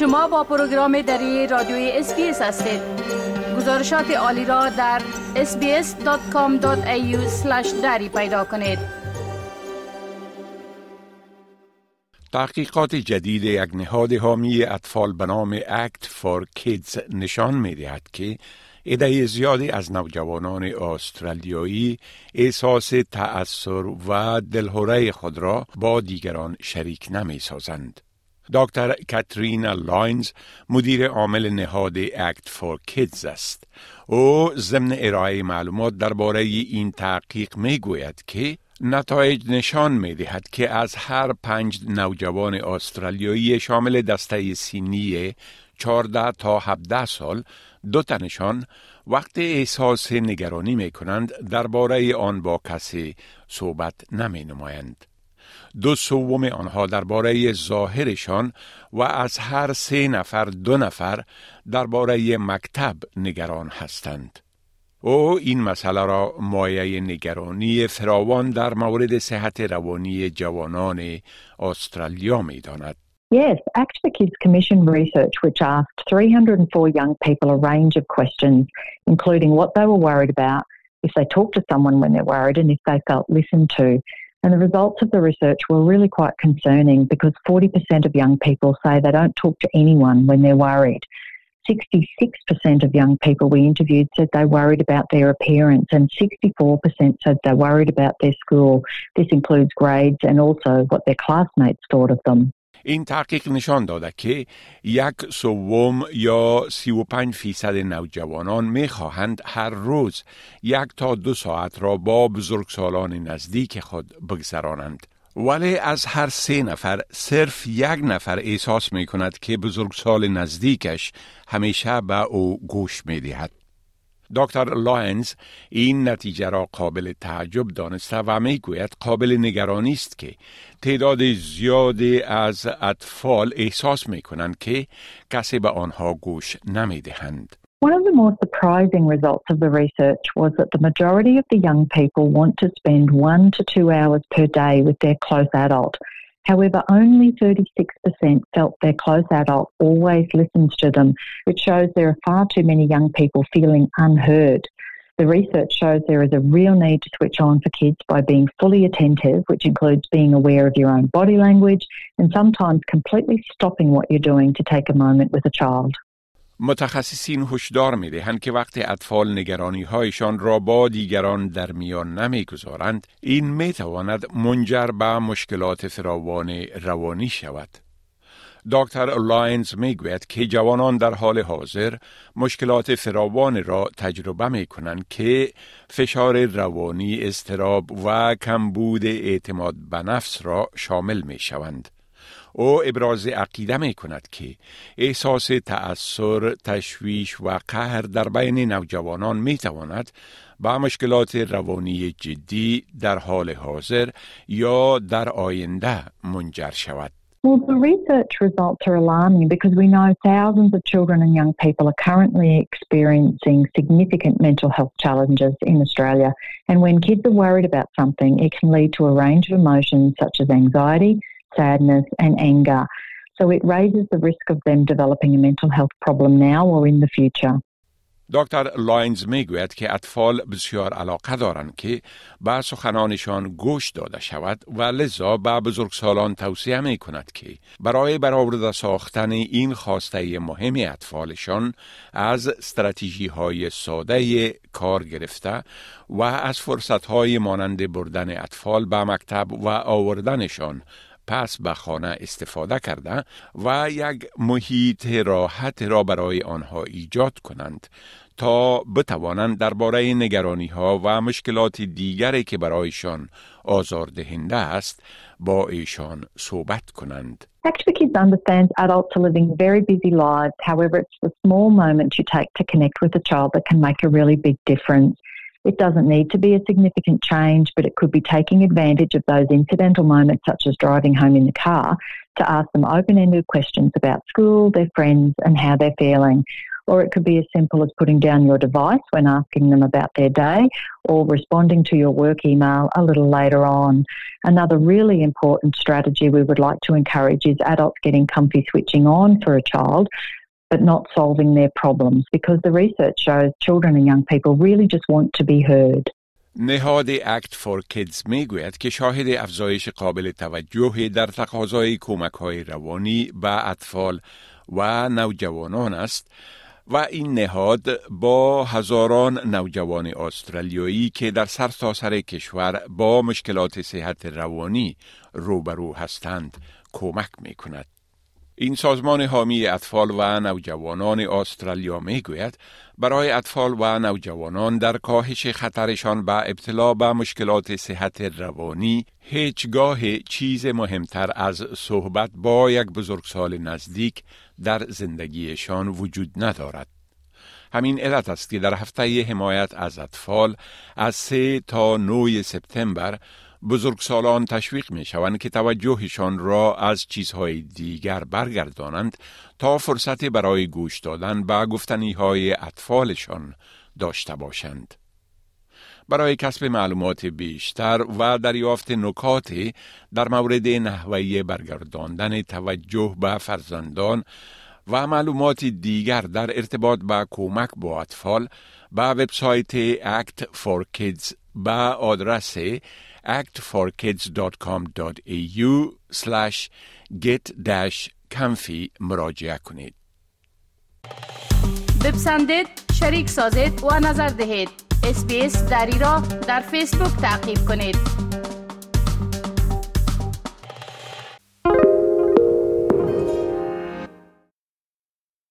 شما با پروگرام دری رادیوی اسپیس هستید گزارشات عالی را در sbs.com.au/dari پیدا کنید تحقیقات جدید یک نهاد حامی اطفال به نام Act for Kids نشان می دهد که عده زیادی از نوجوانان استرالیایی احساس تأثر و دلهره خود را با دیگران شریک نمی سازند. دکتر کاترینا لاینز مدیر عامل نهاد Act for Kids است. او ضمن ارائه معلومات درباره این تحقیق می گوید که نتایج نشان می دهد که از هر پنج نوجوان استرالیایی شامل دسته سنی 14 تا 17 سال دو تنشان وقت احساس نگرانی می کنند درباره آن با کسی صحبت نمی نمایند. دو سوم آنها درباره ظاهرشان و از هر سه نفر دو نفر درباره مکتب نگران هستند. او این مسئله را مایه نگرانی فراوان در مورد صحت روانی جوانان استرالیا می داند. Yes, Act for Kids commissioned research which asked 304 young people a range of questions, including what they were worried about, if they talked to someone when they're worried, and if they felt listened to. And the results of the research were really quite concerning because 40% of young people say they don't talk to anyone when they're worried. 66% of young people we interviewed said they worried about their appearance, and 64% said they worried about their school. This includes grades and also what their classmates thought of them. این تحقیق نشان داده که یک سوم یا 35 فیصد نوجوانان می خواهند هر روز یک تا دو ساعت را با بزرگسالان نزدیک خود بگذرانند. ولی از هر سه نفر صرف یک نفر احساس می کند که بزرگسال نزدیکش همیشه به او گوش می دهد. دکتر لاینز این نتیجه را قابل تعجب دانسته و می گوید قابل نگرانی است که تعداد زیادی از اطفال احساس می کنند که کسی به آنها گوش نمی دهند. One of the more surprising results of the research was that the majority of the young people want to spend one to two hours per day with their close adult. However, only 36% felt their close adult always listens to them, which shows there are far too many young people feeling unheard. The research shows there is a real need to switch on for kids by being fully attentive, which includes being aware of your own body language and sometimes completely stopping what you're doing to take a moment with a child. متخصصین هشدار می دهند که وقتی اطفال نگرانی هایشان را با دیگران در میان نمی گذارند این می تواند منجر به مشکلات فراوان روانی شود. دکتر لاینز می گوید که جوانان در حال حاضر مشکلات فراوان را تجربه می کنند که فشار روانی اضطراب و کمبود اعتماد به نفس را شامل می شوند. او ابراز عقیده می کند که احساس تأثیر، تشویش و قهر در بین نوجوانان می تواند با مشکلات روانی جدی در حال حاضر یا در آینده منجر شود. Well, the research results are alarming because we know thousands of children and young people are currently experiencing significant mental health challenges in Australia. And when kids are worried about something, it can lead to a range of emotions such as anxiety, sadness, and anger. So it raises the risk of them developing a mental health problem now or in the future. دکتر لاینز می‌گوید که اطفال بسیار علاقه دارند که به سخنانشان گوش داده شود و لذا به بزرگسالان توصیه می کند که برای برآورده ساختن این خواسته مهم اطفالشان از استراتژی های ساده کار گرفته و از فرصت های مانند بردن اطفال به مکتب و آوردنشان پس به خانه استفاده کرده و یک محیط راحت را برای آنها ایجاد کنند تا بتوانند درباره نگرانی ها و مشکلات دیگری که برایشان آزاردهنده است با ایشان صحبت کنند. Actually, kids understands adults are living very busy lives. However, it's the small moments you take to connect with a child that can make a really big difference. It doesn't need to be a significant change, but it could be taking advantage of those incidental moments, such as driving home in the car, to ask them open ended questions about school, their friends, and how they're feeling. or it could be as simple as putting down your device when asking them about their day or responding to your work email a little later on. Another really important strategy we would like to encourage is adults getting comfy switching on for a child but not solving their problems because the research shows children and young people really just want to be heard. نهاد اکت فور کیدز می گوید که شاهد افزایش قابل توجهی در تقاضای کمک های روانی به اطفال و نوجوانان است و این نهاد با هزاران نوجوان استرالیایی که در سرتاسر سر کشور با مشکلات صحت روانی روبرو هستند کمک می کند. این سازمان حامی اطفال و نوجوانان استرالیا می گوید برای اطفال و نوجوانان در کاهش خطرشان به ابتلا به مشکلات صحت روانی هیچگاه چیز مهمتر از صحبت با یک بزرگسال نزدیک در زندگیشان وجود ندارد. همین علت است که در هفته حمایت از اطفال از 3 تا 9 سپتامبر بزرگسالان تشویق می شوند که توجهشان را از چیزهای دیگر برگردانند تا فرصت برای گوش دادن به گفتنی های اطفالشان داشته باشند. برای کسب معلومات بیشتر و دریافت نکاتی در مورد نحوه برگرداندن توجه به فرزندان و معلومات دیگر در ارتباط با کمک با اطفال به وبسایت Act for Kids به آدرس actforkids.com.au slash get-comfy مراجعه کنید. بپسندید، شریک سازید و نظر دهید. اسپیس دری را در فیسبوک تعقیب کنید.